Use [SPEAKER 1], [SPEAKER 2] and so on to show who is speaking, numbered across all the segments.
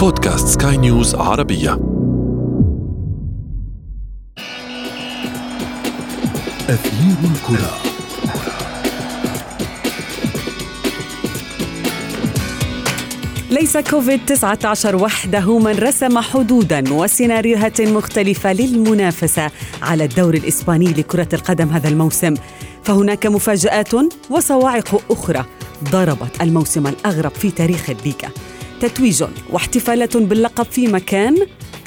[SPEAKER 1] بودكاست سكاي نيوز عربية.
[SPEAKER 2] أثير الكرة.
[SPEAKER 3] ليس كوفيد 19 وحده من رسم حدودا وسيناريوهات مختلفة للمنافسة على الدور الإسباني لكرة القدم هذا الموسم. فهناك مفاجآت وصواعق أخرى ضربت الموسم الأغرب في تاريخ الليغا. تتويج واحتفالات باللقب في مكان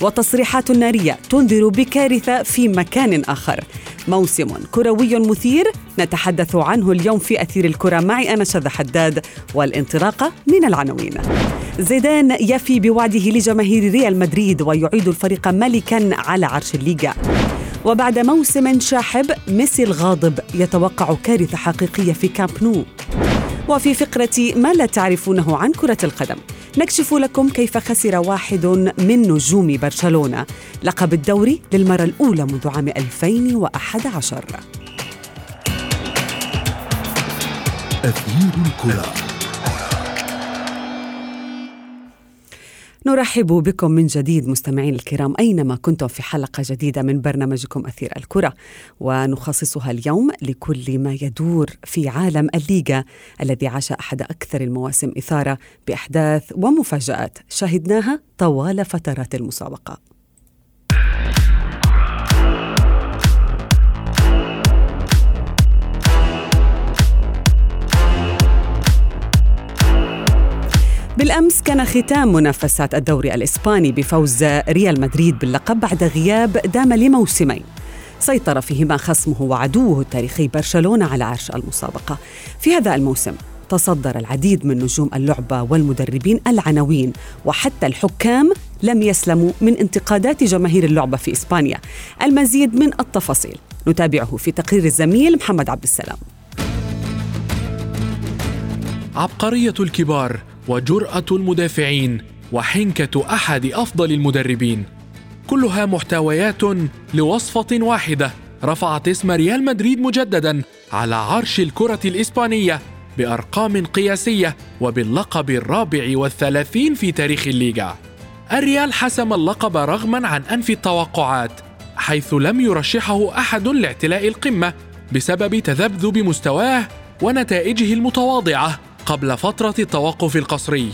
[SPEAKER 3] وتصريحات نارية تنذر بكارثة في مكان آخر. موسم كروي مثير نتحدث عنه اليوم في أثير الكرة. معي أنا حداد والانطلاقة من العناوين. زيدان يفي بوعده لجماهير ريال مدريد ويعيد الفريق ملكا على عرش الليغا. وبعد موسم شاحب ميسي الغاضب يتوقع كارثة حقيقية في كامب نو. وفي فقرة ما لا تعرفونه عن كرة القدم. نكشف لكم كيف خسر واحد من نجوم برشلونة. لقب الدوري للمرة الأولى منذ عام 2011
[SPEAKER 2] أثير الكرة.
[SPEAKER 3] نرحب بكم من جديد مستمعين الكرام أينما كنتم في حلقة جديدة من برنامجكم أثير الكرة ونخصصها اليوم لكل ما يدور في عالم الليغا الذي عاش أحد أكثر المواسم إثارة بأحداث ومفاجآت شهدناها طوال فترات المسابقة. بالأمس كان ختام منافسات الدوري الإسباني بفوز ريال مدريد باللقب بعد غياب دام لموسمين. سيطر فيهما خصمه وعدوه التاريخي برشلونة على عرش المسابقة. في هذا الموسم تصدر العديد من نجوم اللعبه والمدربين العناوين وحتى الحكام لم يسلموا من انتقادات جماهير اللعبة في إسبانيا. المزيد من التفاصيل نتابعه في تقرير الزميل محمد عبد السلام.
[SPEAKER 4] عبقرية الكبار وجرأة المدافعين وحنكة أحد أفضل المدربين. كلها محتويات لوصفة واحدة رفعت اسم ريال مدريد مجددا على عرش الكرة الإسبانية بأرقام قياسية وباللقب الرابع والثلاثين في تاريخ الليغا. الريال حسم اللقب رغما عن أنف التوقعات حيث لم يرشحه أحد لاعتلاء القمة بسبب تذبذب مستواه ونتائجه المتواضعة. قبل فترة التوقف القصري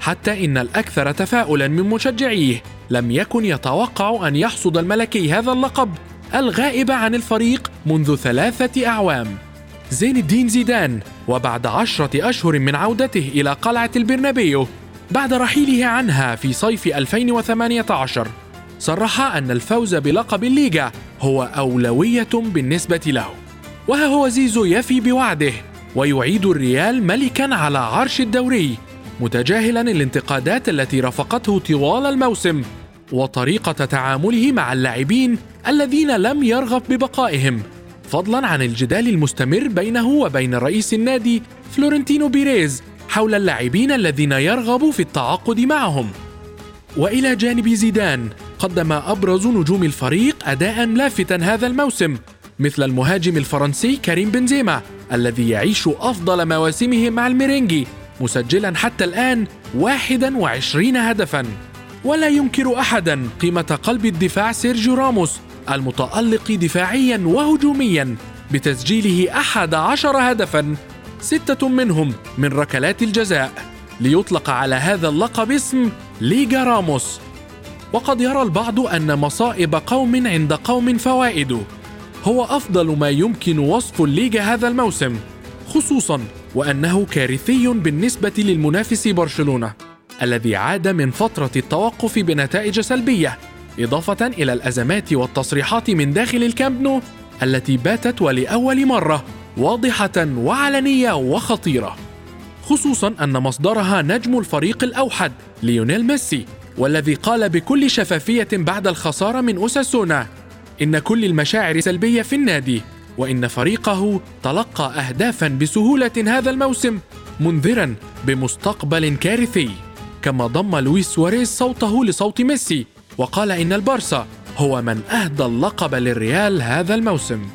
[SPEAKER 4] حتى إن الأكثر تفاؤلا من مشجعيه لم يكن يتوقع أن يحصد الملكي هذا اللقب الغائب عن الفريق منذ ثلاثة أعوام. زين الدين زيدان وبعد عشرة أشهر من عودته إلى قلعة البرنابيو بعد رحيله عنها في صيف 2018 صرح أن الفوز بلقب الليغا هو أولوية بالنسبة له. وها هو زيزو يفي بوعده ويعيد الريال ملكا على عرش الدوري متجاهلا الانتقادات التي رافقته طوال الموسم وطريقة تعامله مع اللاعبين الذين لم يرغب ببقائهم. فضلا عن الجدال المستمر بينه وبين رئيس النادي فلورنتينو بيريز حول اللاعبين الذين يرغب في التعاقد معهم. وإلى جانب زيدان قدم أبرز نجوم الفريق اداء لافتا هذا الموسم مثل المهاجم الفرنسي كريم بنزيما الذي يعيش أفضل مواسمه مع الميرينجي مسجلا حتى الآن 21 هدفا. ولا ينكر أحدا قيمة قلب الدفاع سيرجيو راموس المتألق دفاعيا وهجوميا بتسجيله أحد عشر هدفا ستة منهم من ركلات الجزاء. ليطلق على هذا اللقب اسم ليغا راموس. وقد يرى البعض أن مصائب قوم عند قوم فوائد هو أفضل ما يمكن وصف الليغا هذا الموسم خصوصا وأنه كارثي بالنسبة للمنافس برشلونة الذي عاد من فترة التوقف بنتائج سلبية إضافة إلى الأزمات والتصريحات من داخل الكامب نو التي باتت ولأول مرة واضحة وعلنية وخطيرة. خصوصا أن مصدرها نجم الفريق الأوحد ليونيل ميسي والذي قال بكل شفافية بعد الخسارة من أوساسونا إن كل المشاعر سلبية في النادي وإن فريقه تلقى أهدافا بسهولة هذا الموسم منذرا بمستقبل كارثي. كما ضم لويس سواريز صوته لصوت ميسي وقال إن البارسا هو من أهدى اللقب للريال هذا الموسم.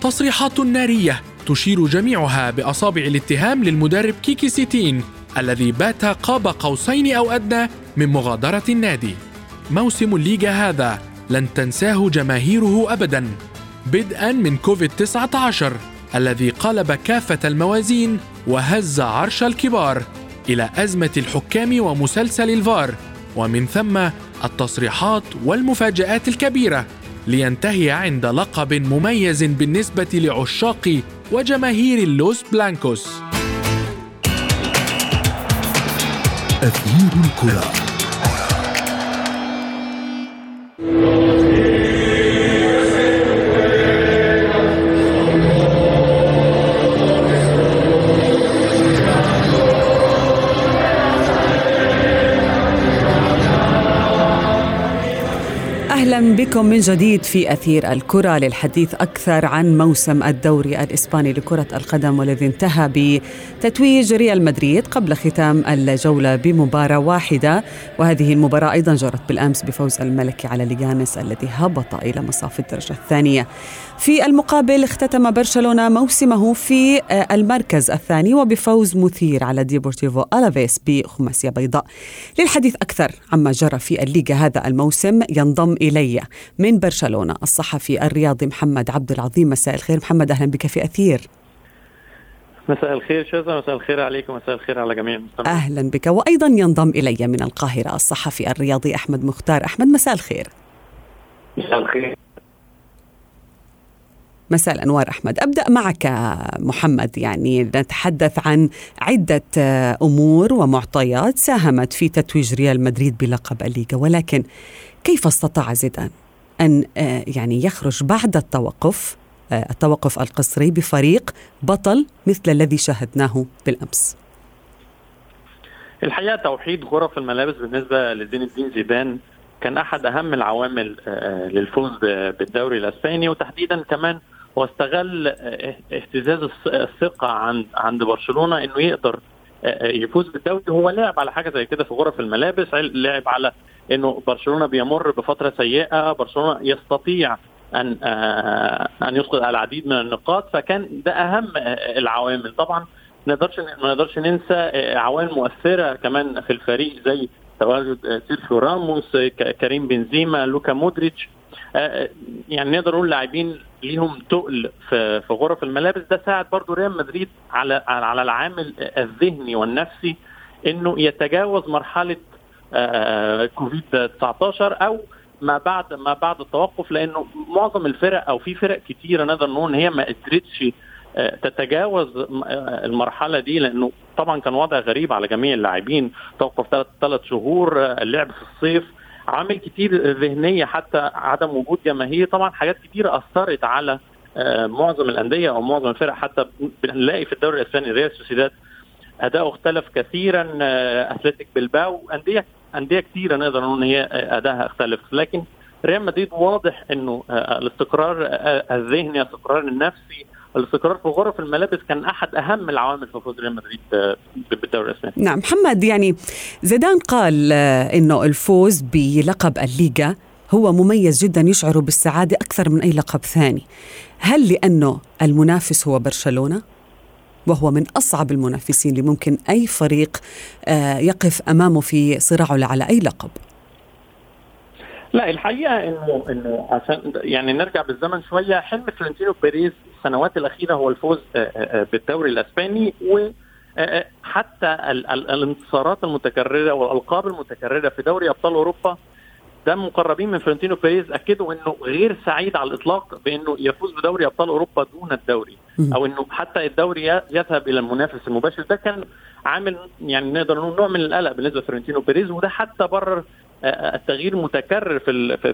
[SPEAKER 4] تصريحات نارية تشير جميعها بأصابع الاتهام للمدرب كيكي سيتين الذي بات قاب قوسين أو أدنى من مغادرة النادي. موسم الليغا هذا لن تنساه جماهيره أبدا. بدءا من كوفيد 19 الذي قلب كافة الموازين وهز عرش الكبار إلى أزمة الحكام ومسلسل الفار ومن ثم التصريحات والمفاجآت الكبيرة لينتهي عند لقب مميز بالنسبة لعشاق وجماهير اللوس بلانكوس.
[SPEAKER 2] أثير
[SPEAKER 3] الكرة. بكم من جديد في أثير الكرة للحديث أكثر عن موسم الدوري الإسباني لكرة القدم والذي انتهى بتتويج ريال مدريد قبل ختام الجولة بمباراة واحدة وهذه المباراة أيضا جرت بالأمس بفوز الملكي على ليغانس الذي هبط إلى مصاف الدرجة الثانية. في المقابل اختتم برشلونة موسمه في المركز الثاني وبفوز مثير على ديبورتيفو ألافيس بخماسية بيضاء. للحديث أكثر عما جرى في الليغا هذا الموسم ينضم إلي من برشلونة الصحفي الرياضي محمد عبد العظيم. مساء الخير محمد أهلا بك في أثير.
[SPEAKER 5] مساء الخير شذا مساء الخير عليكم مساء الخير على جميع المستمعين.
[SPEAKER 3] أهلا بك. وأيضا ينضم إلي من القاهرة الصحفي الرياضي أحمد مختار. أحمد مساء الخير.
[SPEAKER 5] مساء الخير.
[SPEAKER 3] مساء الأنوار أحمد. أبدأ معك محمد يعني نتحدث عن عدة أمور ومعطيات ساهمت في تتويج ريال مدريد بلقب الليغا ولكن كيف استطاع زيدان؟ أن يعني يخرج بعد التوقف التوقف القصري بفريق بطل مثل الذي شاهدناه بالأمس.
[SPEAKER 5] الحقيقة توحيد غرف الملابس بالنسبة لزين الدين زيدان كان أحد أهم العوامل للفوز بالدوري الأسباني وتحديدا كمان هو استغل اهتزاز الثقة عند عند برشلونة إنه يقدر يفوز بالدوري. هو لعب على حاجة زي كده في غرف الملابس لعب على إنه برشلونة بيمر بفترة سيئة برشلونة يستطيع أن أن يسقط العديد من النقاط فكان ده أهم العوامل. طبعا نقدرش ما نقدرش ننسى عوامل مؤثرة كمان في الفريق زي تواجد سيرخيو راموس كريم بنزيما لوكا مودريتش. يعني نقدر نقول لاعبين ليهم تقل في في غرف الملابس. ده ساعد برضو ريال مدريد على على العامل الذهني والنفسي إنه يتجاوز مرحلة كوفيد 19 أو ما بعد ما بعد التوقف لأنه معظم الفرق أو في فرق كتيرة نقدر نقول إن هي ما قدرتش تتجاوز المرحلة دي لأنه طبعا كان وضع غريب على جميع اللاعبين. توقف ثلاث ثلاث شهور اللعب في الصيف عامل كتير ذهنية حتى عدم وجود جماهير. طبعا حاجات كتيره أثرت على معظم الأندية أو معظم الفرق. حتى بنلاقي في الدوري الإسباني ريال سوسيداد أداؤه اختلف كثيرا أتلتيك بلباو أندية أندية كثيره نقدر نقول إن هي أدائها اختلف لكن ريال مدريد واضح إنه الاستقرار الذهني الاستقرار النفسي الاستقرار في غرف الملابس كان أحد أهم العوامل في فوز ريال مدريد بالدوري الإسباني.
[SPEAKER 3] نعم محمد يعني زيدان قال إنه الفوز بلقب الليغا هو مميز جدا يشعر بالسعادة أكثر من أي لقب ثاني. هل لأنه المنافس هو برشلونة؟ وهو من أصعب المنافسين اللي ممكن أي فريق يقف أمامه في صراعه على أي لقب.
[SPEAKER 5] لا الحقيقة إنه إنه عشان يعني نرجع بالزمن شوية حلم فلورنتينو بيريز السنوات الأخيرة هو الفوز بالدوري الأسباني وحتى الانتصارات المتكررة والألقاب المتكررة في دوري أبطال أوروبا ده مقربين من فلورنتينو بيريز أكدوا إنه غير سعيد على الإطلاق بأنه يفوز بدوري أبطال أوروبا دون الدوري. أو إنه حتى الدوري يذهب إلى المنافس المباشر. ده كان عامل يعني نقدر نقول نوع من القلق بالنسبة لفلورنتينو بيريز وده حتى برر التغيير متكرر في في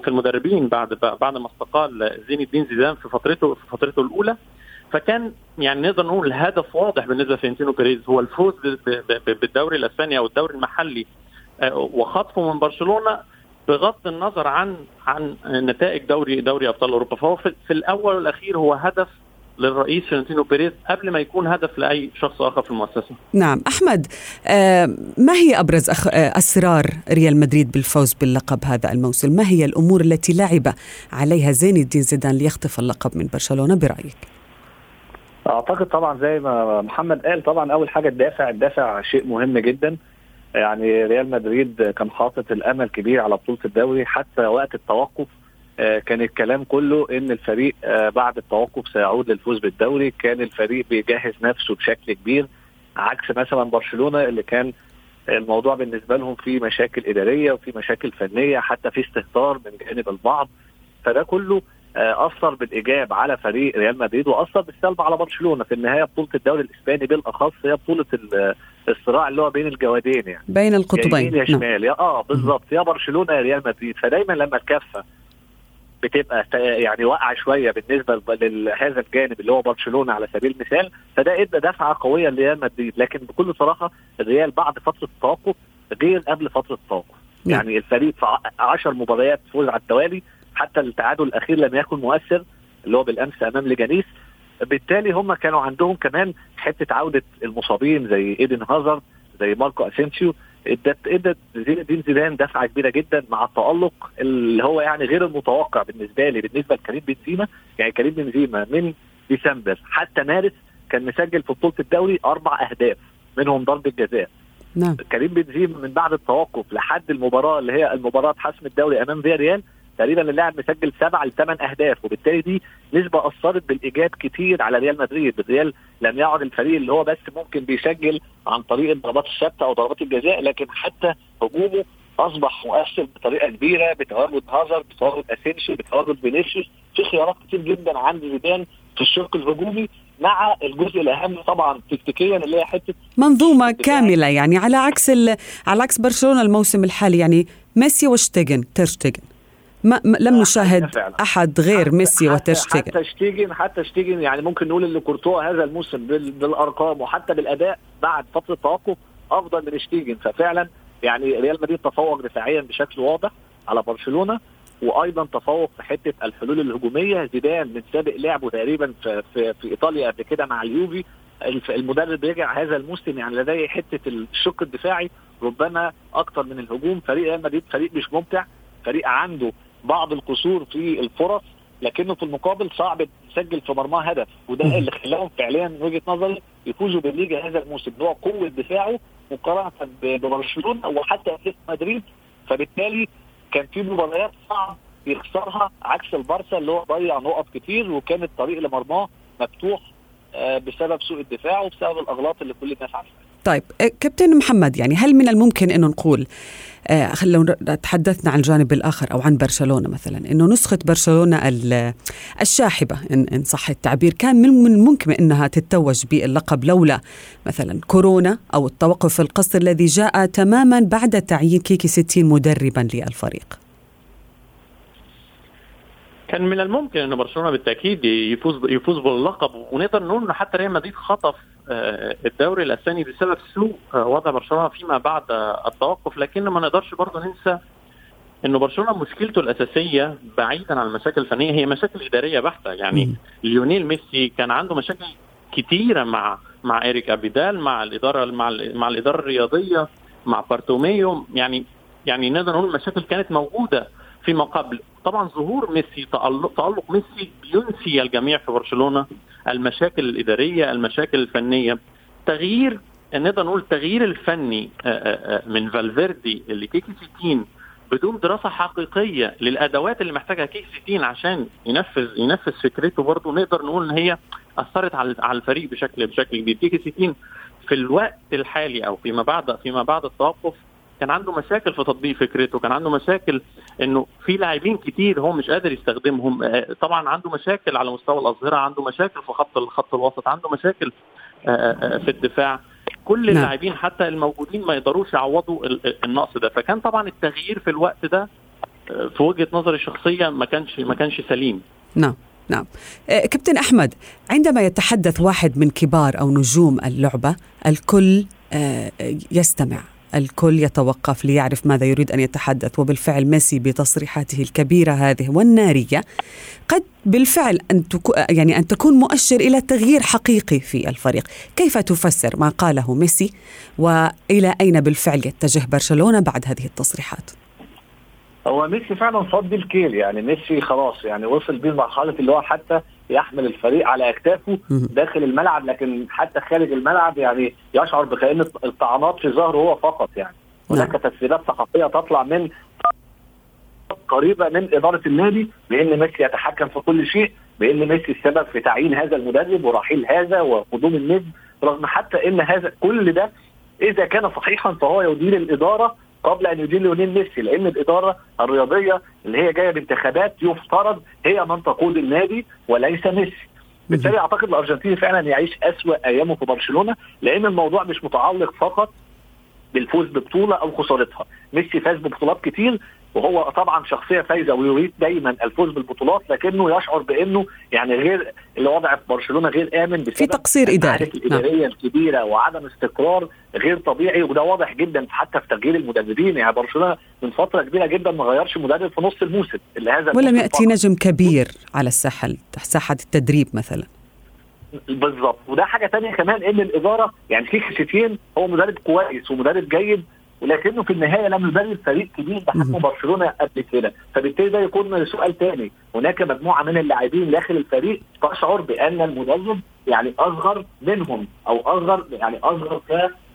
[SPEAKER 5] في المدربين بعد بعد ما استقال زين الدين زيدان في فترته في فترته الأولى. فكان يعني نقدر نقول الهدف واضح بالنسبة لفلورنتينو بيريز. هو الفوز بالدوري الأسباني أو الدوري المحلي وخطفه من برشلونة. بغض النظر عن عن نتائج دوري دوري أبطال أوروبا فهو في, في الأول والأخير هو هدف للرئيس فلورنتينو بيريز قبل ما يكون هدف لأي شخص آخر في المؤسسة.
[SPEAKER 3] نعم أحمد ما هي أبرز أسرار ريال مدريد بالفوز باللقب هذا الموسم؟ ما هي الأمور التي لعب عليها زين الدين زيدان ليخطف اللقب من برشلونة برأيك؟
[SPEAKER 6] أعتقد طبعا زي ما محمد قال طبعا أول حاجة الدافع الدافع شيء مهم جدا يعني ريال مدريد كان حاطط الأمل كبير على بطولة الدوري. حتى وقت التوقف آه، كان الكلام كله إن الفريق آه، بعد التوقف سيعود للفوز بالدوري. كان الفريق بيجهز نفسه بشكل كبير عكس مثلا برشلونة اللي كان الموضوع بالنسبة لهم في مشاكل إدارية وفي مشاكل فنية حتى في استهتار من جانب البعض. فده كله أثر بالإيجاب على فريق ريال مدريد وأثر بالسلب على برشلونة في النهاية بطولة الدوري الإسباني بالأخص هي بطولة الصراع اللي هو بين الجوادين يعني.
[SPEAKER 3] بين القطبين.
[SPEAKER 6] يا يا نعم. شمال. يا آه بالظبط يا برشلونة يا ريال مدريد. فدايما لما الكفة بتبقى يعني واقعة شوية بالنسبة لهذا الجانب اللي هو برشلونة على سبيل المثال فده إدى دفعة قوية لريال مدريد. لكن بكل صراحة الريال بعد فترة التوقف غير قبل فترة التوقف. نعم. يعني الفريق في 10 مباريات فوز على التوالي حتى التعادل الأخير لم يكن مؤثر اللي هو بالأمس أمام لجانيس بالتالي هم كانوا عندهم كمان حتة عودة المصابين زي إيدن هازارد زي ماركو أسينسيو. ادت ادت زين الدين زيدان دفعة كبيرة جدا مع التألق اللي هو يعني غير المتوقع بالنسبة لي بالنسبة لكريم بنزيما. يعني كريم بنزيما من ديسمبر حتى مارس كان مسجل في بطولة الدوري أربع أهداف منهم ضربة جزاء. نعم. كريم بنزيما من بعد التوقف لحد المباراة اللي هي المباراة حسم الدوري أمام فيا ريال تقريبا اللاعب مسجل سبع لثمان أهداف وبالتالي دي نسبة اثرت بالإيجاب كتير على ريال مدريد. الريال لم يعد الفريق اللي هو بس ممكن بيسجل عن طريق الضربات الثابتة أو ضربات الجزاء لكن حتى هجومه أصبح مؤثر بطريقة كبيرة بتواجد هازارد بتواجد اسينسيو بتواجد فينيسيوس. في خيارات كتير جدا عند زيدان في الشق الهجومي مع الجزء الأهم طبعا تكتيكيا اللي هي حتة
[SPEAKER 3] منظومة كاملة يعني على عكس على عكس برشلونة الموسم الحالي يعني ميسي وشتيجن ترشتيجن ما لم نشاهد أحد غير ميسي وتشتيجن.
[SPEAKER 6] حتى شتيجن حتى شتيجن يعني ممكن نقول إن كورتوا هذا الموسم بالأرقام وحتى بالأداء بعد فترة توقف أفضل من شتيجن. ففعلا يعني ريال مدريد تفوق دفاعيا بشكل واضح على برشلونة وأيضا تفوق في حتة الحلول الهجومية. زيدان من سابق لعبه تقريبا في, في, في إيطاليا قبل كده مع اليوفي. المدرب رجع هذا الموسم يعني لديه حتة الشق الدفاعي. ربما أكثر من الهجوم. فريق ريال مدريد فريق مش ممتع. فريق عنده بعض القصور في الفرص لكنه في المقابل صعب تسجل في مرماه هدف. وده اللي خلاهم فعليا من وجهة نظري يفوزوا بالليجا هذا الموسم. اللي هو قوة دفاعه مقارنة ببرشلونة وحتى أتلتيكو مدريد. فبالتالي كان في مباريات صعب يخسرها عكس البارسا اللي هو ضيع نقط كتير وكان الطريق لمرماه مفتوح آه، بسبب سوء الدفاع وبسبب الأغلاط اللي كل الناس عارفها
[SPEAKER 3] طيب آه، كابتن محمد يعني هل من الممكن إنه نقول آه لو تحدثنا عن الجانب الآخر أو عن برشلونة مثلا إنه نسخة برشلونة الشاحبة ان, إن صح التعبير كان من الممكن إنها تتوج باللقب لولا مثلا كورونا أو التوقف القصري الذي جاء تماما بعد تعيين كيكي ستين مدربا للفريق؟
[SPEAKER 5] كان من الممكن ان برشلونة بالتأكيد يفوز يفوز باللقب ونقدر نقول حتى ريال مدريد خطف الدوري الأسباني بسبب سوء آه، وضع برشلونة فيما بعد التوقف. لكن ما نقدرش برضه ننسى إنه برشلونة مشكلته الأساسية بعيدا عن المشاكل الفنية هي مشاكل إدارية بحتة. يعني ليونيل ميسي كان عنده مشاكل كتيرة مع مع إيريك أبيدال مع الإدارة مع مع الإدارة الرياضية مع بارتوميو. يعني يعني نقدر نقول المشاكل كانت موجودة فيما قبل. طبعا ظهور ميسي تألق, ميسي ينسي الجميع في برشلونة. المشاكل الإدارية المشاكل الفنية. تغيير نقدر نقول التغيير الفني آه، آه، آه، من فالفيردي لكيكي سيتين بدون دراسة حقيقية للأدوات اللي محتاجها كيكي سيتين عشان ينفذ ينفذ فكرته برضه نقدر نقول إن هي أثرت على على الفريق بشكل بشكل كبير. كيكي سيتين في الوقت الحالي أو فيما بعد فيما بعد التوقف كان عنده مشاكل في تطبيق فكرته كان عنده مشاكل إنه في لاعبين كتير هو مش قادر يستخدمهم. آه، طبعا عنده مشاكل على مستوى الأظهرة عنده مشاكل في خط الخط الوسط عنده مشاكل آه، آه، في الدفاع. كل نعم. اللاعبين حتى الموجودين ما يقدروش يعوضوا النقص ده. فكان طبعا التغيير في الوقت ده في وجهة نظري الشخصيه ما كانش ما كانش سليم.
[SPEAKER 3] نعم نعم. كابتن أحمد عندما يتحدث واحد من كبار أو نجوم اللعبة الكل يستمع. الكل يتوقف ليعرف ماذا يريد أن يتحدث وبالفعل ميسي بتصريحاته الكبيرة هذه والنارية قد بالفعل أن يعني أن تكون مؤشر إلى تغيير حقيقي في الفريق، كيف تفسر ما قاله ميسي وإلى أين بالفعل يتجه برشلونة بعد هذه التصريحات؟
[SPEAKER 6] هو ميسي فعلا فض الكيل يعني ميسي خلاص يعني وصل بيه لمرحلة اللي هو حتى يحمل الفريق على أكتافه داخل الملعب لكن حتى خارج الملعب يعني يشعر بكأن الطعنات في ظهره هو فقط يعني هناك نعم. تسريبات صحفيه تطلع من قريبة من إدارة النادي بأن ميسي يتحكم في كل شيء بأن ميسي السبب في تعيين هذا المدرب ورحيل هذا وقدوم النجم رغم حتى إن هذا كل ده إذا كان صحيحا فهو يدير الإدارة قبل أن يدير ليونيل ميسي لأن الإدارة الرياضية اللي هي جاية بانتخابات يفترض هي من تقود النادي وليس ميسي. بالتالي أعتقد الارجنتيني فعلا يعيش أسوأ أيامه في برشلونة لأن الموضوع مش متعلق فقط بالفوز ببطولة أو خسارتها. ميسي فاز ببطولات كتير وهو طبعا شخصية فايزة ويريد دايما الفوز بالبطولات لكنه يشعر بأنه يعني غير الوضع في برشلونة غير آمن
[SPEAKER 3] بسبب في تقصير إداري.
[SPEAKER 6] الاداريه نعم. الكبيرة وعدم استقرار غير طبيعي وده واضح جدا حتى في تغيير المدربين. يعني برشلونة من فترة كبيرة جدا ما غيرش مدرب في نص الموسم
[SPEAKER 3] اللي هذا ولم يأتي نجم كبير على الساحة ساحة التدريب مثلا.
[SPEAKER 6] بالظبط. وده حاجة ثانية كمان إن الإدارة يعني في ستين هو مدرب كويس ومدرب جيد ولكنه في النهاية لم يدرب فريق كبير بحجم برشلونة قبل كده. فبالتالي ده يكون سؤال ثاني هناك مجموعة من اللاعبين داخل الفريق تشعر بأن المدرب يعني أصغر منهم أو أصغر يعني أصغر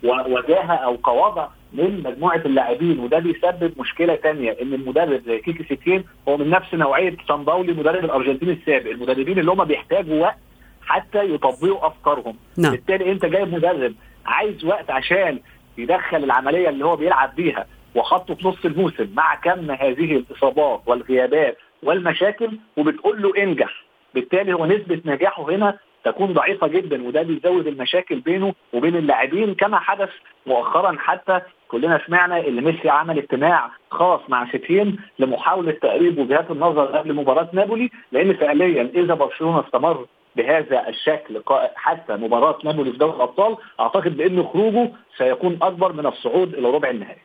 [SPEAKER 6] كوجاهه أو كوضع من مجموعة اللاعبين. وده بيسبب مشكلة ثانية إن المدرب زي كيكي سيتين هو من نفس نوعية سان مدرب الأرجنتين السابق. المدربين اللي هم بيحتاجوا وقت حتى يطبقوا أفكارهم. نعم. بالتالي أنت جايب مدرب عايز وقت عشان يدخل العملية اللي هو بيلعب بيها وحطه في نص الموسم مع كم هذه الإصابات والغيابات والمشاكل وبتقول له انجح. بالتالي هو نسبة نجاحه هنا تكون ضعيفة جدا وده بيزود المشاكل بينه وبين اللاعبين. كما حدث مؤخرا حتى كلنا سمعنا إن ميسي عمل اجتماع خاص مع ستين لمحاولة تقريب وجهات النظر قبل مباراة نابولي لأن فعليا إذا برشلونة استمر بهذا الشكل حتى مباراة نابولي في دوري الأبطال أعتقد بأن خروجه سيكون أكبر من الصعود إلى ربع النهائي.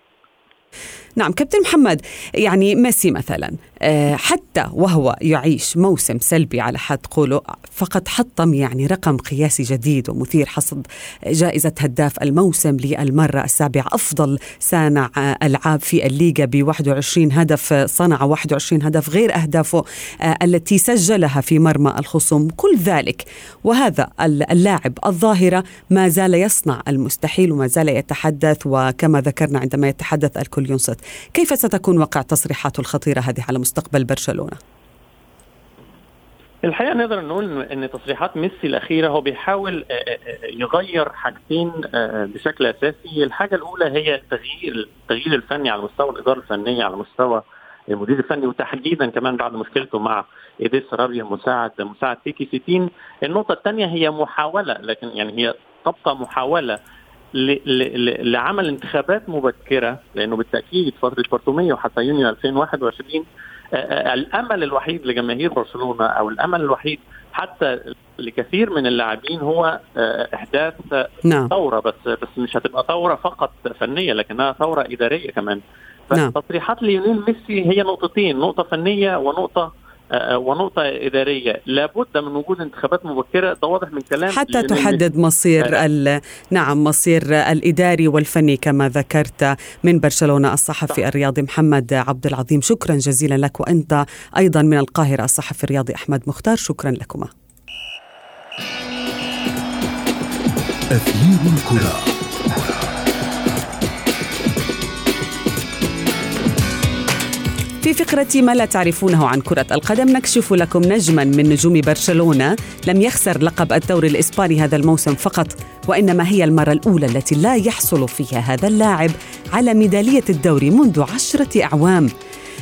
[SPEAKER 3] نعم كابتن محمد يعني ميسي مثلا آه، حتى وهو يعيش موسم سلبي على حد قوله فقد حطم يعني رقم قياسي جديد ومثير حصد جائزة هداف الموسم للمرة السابعة. أفضل صانع ألعاب في الليغا ب 21 هدف صنع 21 هدف غير أهدافه آه، التي سجلها في مرمى الخصوم. كل ذلك وهذا اللاعب الظاهرة ما زال يصنع المستحيل وما زال يتحدث وكما ذكرنا عندما يتحدث الكل ينصت. كيف ستكون وقع تصريحاته الخطيرة هذه على مستقبل برشلونة؟
[SPEAKER 5] الحقيقة نقدر نقول إن تصريحات ميسي الأخيرة هو بيحاول آه، آه، آه، يغير حاجتين بشكل أساسي، الحاجة الأولى هي التغيير التغيير الفني على مستوى الإدارة الفنية على مستوى المدير الفني وتحديدا كمان بعد مشكلته مع إيديس رابيا مساعد مساعد فيكي سيتين، النقطة الثانية هي محاولة لكن يعني هي تبقى محاولة لعمل انتخابات مبكرة لأنه بالتأكيد فترة بارتوميو حتى يونيو 2021 آه، آه، الأمل الوحيد لجماهير برشلونة أو الأمل الوحيد حتى لكثير من اللاعبين هو آه، إحداث نعم. ثورة بس بس مش هتبقى ثورة فقط فنية لكنها ثورة إدارية كمان نعم. فتصريحات ليونيل ميسي هي نقطتين نقطة فنية ونقطة ونقطة إدارية. لابد من وجود انتخابات مبكرة. ده واضح من كلام
[SPEAKER 3] حتى تحدد مصير ال... نعم مصير الإداري والفني كما ذكرت من برشلونة الصحفي الرياضي محمد عبد العظيم. شكرا جزيلا لك. وأنت أيضا من القاهرة الصحفي الرياضي أحمد مختار. شكرا لكما. أثير الكرة. في فقرة ما لا تعرفونه عن كرة القدم نكشف لكم نجما من نجوم برشلونة. لم يخسر لقب الدوري الإسباني هذا الموسم فقط وإنما هي المرة الأولى التي لا يحصل فيها هذا اللاعب على ميدالية الدوري منذ عشرة أعوام.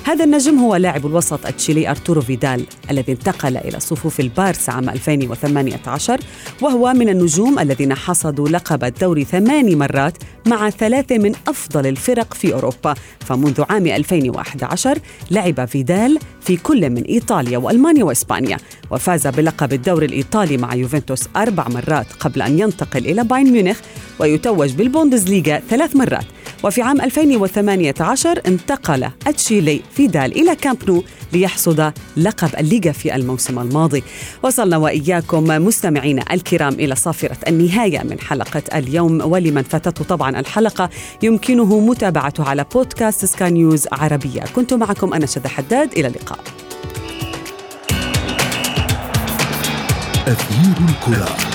[SPEAKER 3] هذا النجم هو لاعب الوسط التشيلي أرتورو فيدال الذي انتقل إلى صفوف البارس عام 2018 وهو من النجوم الذين حصدوا لقب الدوري ثماني مرات مع ثلاثة من أفضل الفرق في أوروبا. فمنذ عام 2011 لعب فيدال في كل من إيطاليا وألمانيا وإسبانيا وفاز بلقب الدوري الإيطالي مع يوفنتوس أربع مرات قبل أن ينتقل إلى باين ميونخ ويتوج بالبوندسليغا ثلاث مرات. وفي عام 2018 انتقل أتشيلي فيدال إلى كامب نو ليحصد لقب الليغا في الموسم الماضي. وصلنا وإياكم مستمعينا الكرام إلى صافرة النهاية من حلقة اليوم ولمن فاتته طبعا الحلقة يمكنه متابعته على بودكاست سكاي نيوز عربية. كنت معكم أنا شذى حداد إلى اللقاء.
[SPEAKER 2] أثير الكرة.